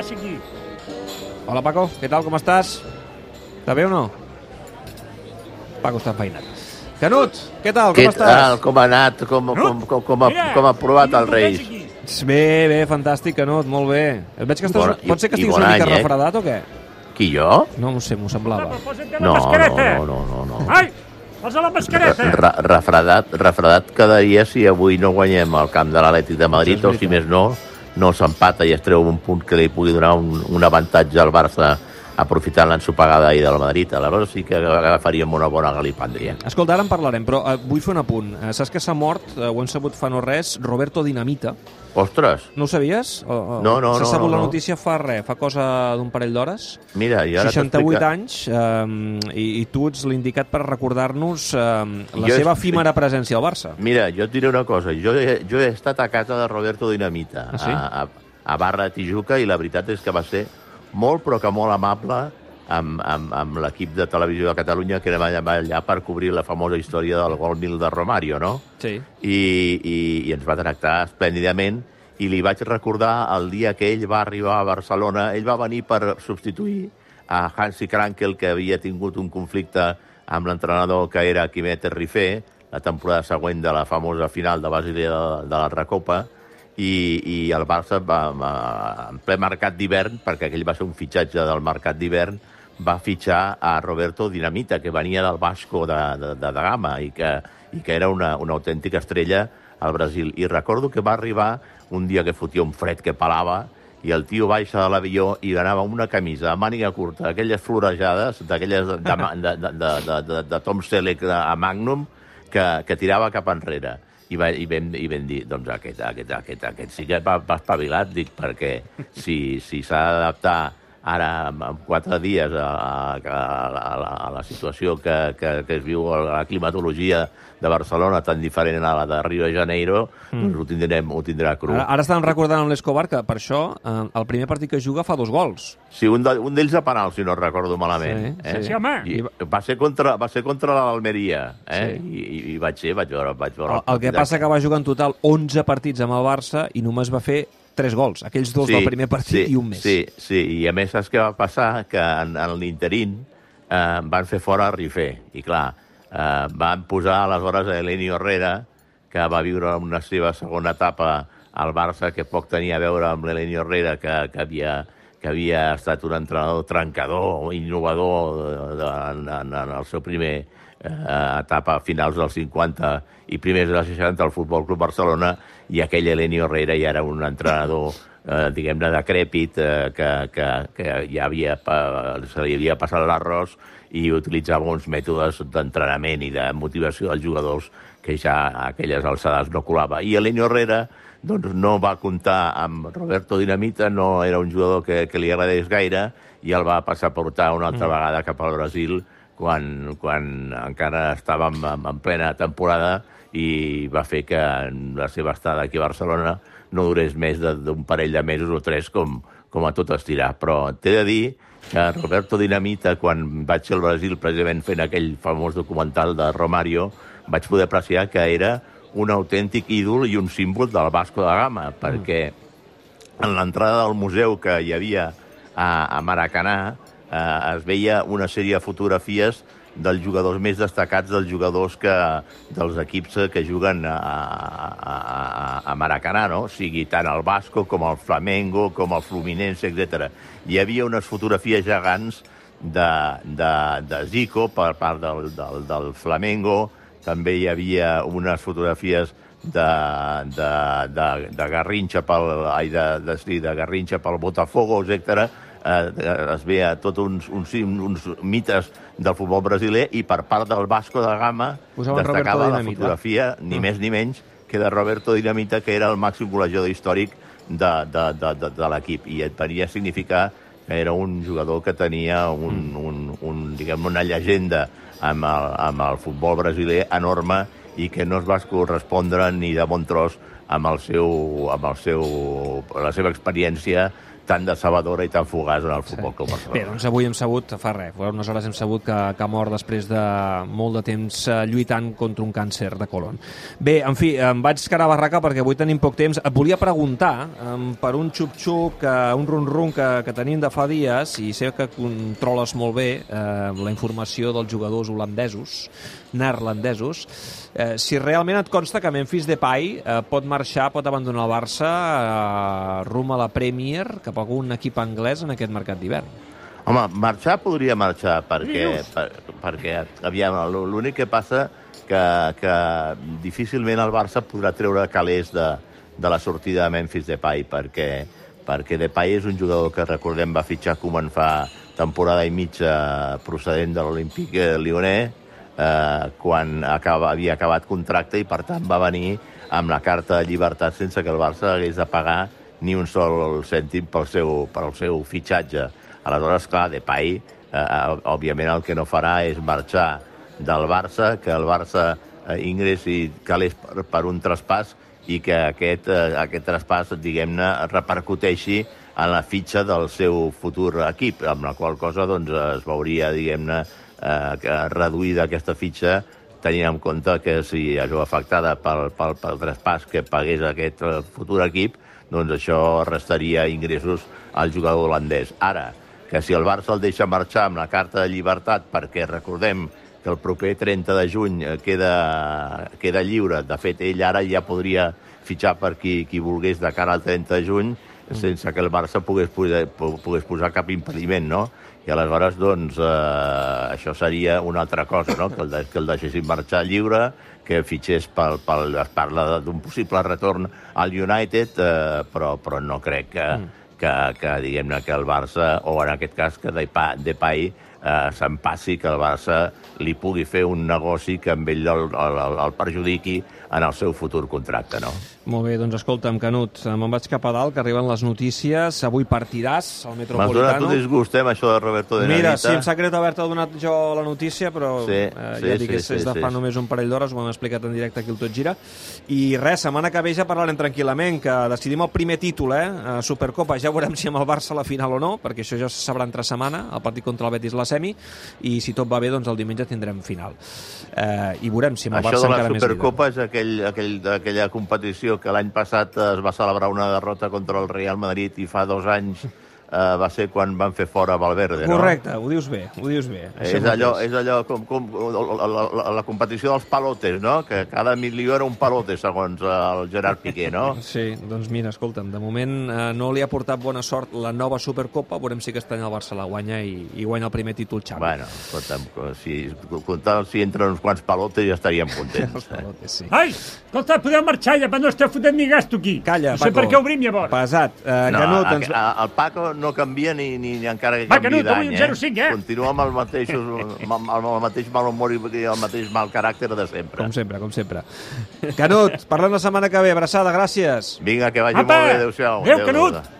passa aquí? Hola, Paco, què tal, com estàs? Està bé o no? Paco està enfeinat. Canut, què tal, com Què estàs? tal? Com ha anat? Com, com, com, com, ha, com ha provat el Reis? Bé, bé, fantàstic, Canut, molt bé. Et veig que estàs... Bona- Pot ser que estiguis bon una mica any, eh? refredat o què? Qui, jo? No ho sé, m'ho semblava. No, no, no, no, no. Ai, posa la mascareta. Re, refredat, refredat quedaria si avui no guanyem el camp de l'Atlètic de Madrid o si més no, no s'empata i es treu un punt que li pugui donar un, un avantatge al Barça aprofitant l'ensopegada ahir del Madrid. Aleshores sí que agafaríem una bona galipàndria. Escolta, ara en parlarem, però eh, vull fer un apunt. Eh, saps que s'ha mort, eh, ho hem sabut fa no res, Roberto Dinamita. Ostres, No ho sabies? O, o, No, no, S'ha no, sabut no, la no. notícia fa res, fa cosa d'un parell d'hores. mira, i ara 68 t'explica- anys, eh, i, i tu ets l'indicat per recordar-nos eh, la Jo seva efímera presència al Barça. Mira, jo et diré una cosa. Jo he, jo he estat a casa de Roberto Dinamita, Ah, sí? a, a, a Barra de Tijuca, i la veritat és que va ser molt, però que molt amable amb, amb, amb l'equip de televisió de Catalunya que allà, allà per cobrir la famosa història del gol mil de Romario, no? Sí. I, i, i ens va tractar esplèndidament i li vaig recordar el dia que ell va arribar a Barcelona, ell va venir per substituir a Hansi Krankel, que havia tingut un conflicte amb l'entrenador que era Quimet Rifé, la temporada següent de la famosa final de Basilea de, de la Recopa, i, i el Barça, va, va, en ple mercat d'hivern, perquè aquell va ser un fitxatge del mercat d'hivern, va fitxar a Roberto Dinamita, que venia del Vasco de, de, de, de Gama i que, i que era una, una autèntica estrella al Brasil. I recordo que va arribar un dia que fotia un fred que pelava i el tio baixa de l'avió i anava una camisa de màniga curta, aquelles florejades, d'aquelles de, de, de, de, de, de, Tom Selleck a Magnum, que, que tirava cap enrere. I, va, i, vam, i vam dir, doncs aquest, aquest, aquest, aquest sí que va, va espavilat, dic, perquè si si s'ha d'adaptar ara en, quatre dies a, a, a, a, la, a la situació que, que, que es viu a la climatologia de Barcelona tan diferent a la de Rio de Janeiro, mm. doncs ho, tindrem, ho tindrà cru. Ara, ara estan recordant amb l'Escobar que per això eh, el primer partit que juga fa dos gols. Sí, un, de, un d'ells a penal, si no recordo malament. Sí, eh? sí. Sí, home. I va ser contra, va ser contra l'Almeria, eh? Sí. I, i, I vaig ser, vaig veure, vaig veure El, el que passa que va jugar en total 11 partits amb el Barça i només va fer 3 gols. Aquells dos del primer partit sí, i un més. Sí, sí, i a més saps què va passar? Que en, en l'interín eh, van fer fora a Rifé, i clar, eh, van posar aleshores a Elenio Herrera, que va viure una seva segona etapa al Barça, que poc tenia a veure amb l'Elenio Herrera, que, que, havia, que havia estat un entrenador trencador, innovador de, de, en, en, en el seu primer eh, etapa finals dels 50 i primers dels 60 al Futbol Club Barcelona i aquell Elenio Herrera ja era un entrenador eh, diguem-ne decrèpit eh, que, que, que ja havia, se li havia passat l'arròs i utilitzava uns mètodes d'entrenament i de motivació dels jugadors que ja a aquelles alçades no colava. I Elenio Herrera doncs, no va comptar amb Roberto Dinamita, no era un jugador que, que li agradés gaire, i el va passar a portar una altra mm. vegada cap al Brasil quan, quan encara estàvem en, en plena temporada i va fer que la seva estada aquí a Barcelona no durés més de- d'un parell de mesos o tres com, com a tot estirar. Però t'he de dir que Roberto Dinamita, quan vaig ser al Brasil precisament fent aquell famós documental de Romario, vaig poder apreciar que era un autèntic ídol i un símbol del Vasco da Gama, perquè en l'entrada del museu que hi havia a, a Maracanà eh, es veia una sèrie de fotografies dels jugadors més destacats dels jugadors que, dels equips que juguen a, a, a, Maracanà, no? O sigui, tant el Vasco com el Flamengo, com el Fluminense, etc. Hi havia unes fotografies gegants de, de, de Zico per part del, del, del Flamengo, també hi havia unes fotografies de, de, de, de Garrinxa pel, ai, de, de, sí, de Garrinxa pel Botafogo, etc. Eh, es veia tot uns, uns, uns mites del futbol brasiler i per part del Vasco da Gama Posaven destacava la fotografia, ni Mm. més ni menys, que de Roberto Dinamita, que era el màxim golejador històric de, de, de, de, de l'equip. I et venia a significar que era un jugador que tenia un, un, un, diguem, una llegenda amb el, amb el futbol brasiler enorme i que no es va correspondre ni de bon tros amb, el seu, amb el seu, la seva experiència tan decebedora i tan fugaç en el futbol com Barcelona. Bé, doncs avui hem sabut, fa res, fa unes hores hem sabut que, que ha mort després de molt de temps eh, lluitant contra un càncer de colon. Bé, en fi, em vaig quedar a barraca perquè avui tenim poc temps. Et volia preguntar um, per un xup-xup, que, un run-run que, que tenim de fa dies, i sé que controles molt bé eh, la informació dels jugadors holandesos, neerlandesos, eh, si realment et consta que Memphis Depay eh, pot marxar, pot abandonar el Barça eh, rum a la Premier cap a algun equip anglès en aquest mercat d'hivern. Home, marxar podria marxar, perquè, per, perquè aviam, l'únic que passa que, que difícilment el Barça podrà treure calés de, de la sortida de Memphis Depay, perquè, perquè Depay és un jugador que, recordem, va fitxar com en fa temporada i mitja procedent de l'Olímpic Lyonnais, eh, quan acaba, havia acabat contracte i, per tant, va venir amb la carta de llibertat sense que el Barça hagués de pagar ni un sol cèntim pel seu, pel seu fitxatge. Aleshores, clar, Depay, eh, òbviament el que no farà és marxar del Barça, que el Barça eh, ingressi calés per, per un traspàs i que aquest, eh, aquest traspàs, diguem-ne, repercuteixi en la fitxa del seu futur equip, amb la qual cosa doncs, es veuria, diguem-ne, eh, reduïda aquesta fitxa tenint en compte que si això afectada pel, pel, pel traspàs que pagués aquest eh, futur equip, doncs això restaria ingressos al jugador holandès. Ara, que si el Barça el deixa marxar amb la carta de llibertat, perquè recordem que el proper 30 de juny eh, queda, queda lliure, de fet ell ara ja podria fitxar per qui, qui volgués de cara al 30 de juny, sense que el Barça pogués, pogués, pogués posar cap impediment, no? I aleshores, doncs, eh, això seria una altra cosa, no? que, el, de, que el deixessin marxar lliure, que fitxés pel, pel, es parla d'un possible retorn al United, eh, però, però no crec que, mm. que, que diguem-ne, que el Barça, o en aquest cas que Depay, Depay eh, se'n passi, que el Barça li pugui fer un negoci que amb ell el, el, el perjudiqui en el seu futur contracte, no? Molt bé, doncs escolta'm, Canut, me'n vaig cap a dalt, que arriben les notícies. Avui partidàs al Metropolitano. M'has donat un disgust, eh, això de Roberto de Mira, Nanita. sí, em sap greu haver-te donat jo la notícia, però Sí, eh, sí, ja dic, sí, és, sí, és de sí, fa sí. només un parell d'hores, ho hem explicat en directe aquí al Tot Gira. I res, setmana que ve ja parlarem tranquil·lament, que decidim el primer títol, eh, a Supercopa. Ja veurem si amb el Barça a la final o no, perquè això ja se sabrà entre setmana, el partit contra el Betis la semi, i si tot va bé, doncs el diumenge tindrem final. Eh, I veurem si amb el Això Barça de la encara més líder. Supercopa és aquell, aquell, aquella competició que l'any passat es va celebrar una derrota contra el Real Madrid i fa dos anys eh, va ser quan van fer fora Valverde, no? Correcte, ho dius bé, ho dius bé. Això És allò, és allò com, com la, la, la competició dels palotes, no? Que cada milió era un palote, segons el Gerard Piqué, no? Sí, doncs mira, escolta'm, de moment eh, no li ha portat bona sort la nova Supercopa, veurem si aquest any el Barça la guanya i, i guanya el primer títol Xavi. Bueno, escolta'm, si, comptant si entren uns quants palotes ja estaríem Els contents. Eh? pelotes, sí. Ai, escolta, podeu marxar ja, però no esteu fotent ni gasto aquí. Calla, no sé Paco. per què obrim llavors. Pesat. Eh, No, Canut, a, ens... a, el Paco no canvia ni, ni, ni encara que Va, canvi Canut, avui d'any, un 0-5, eh? Continua amb el mateix, amb, amb el mateix mal humor i el mateix mal caràcter de sempre. Com sempre, com sempre. Canut, parlem la setmana que ve. Abraçada, gràcies. Vinga, que vagi Apa! molt bé. Adéu-siau. Adéu, Canut. adéu.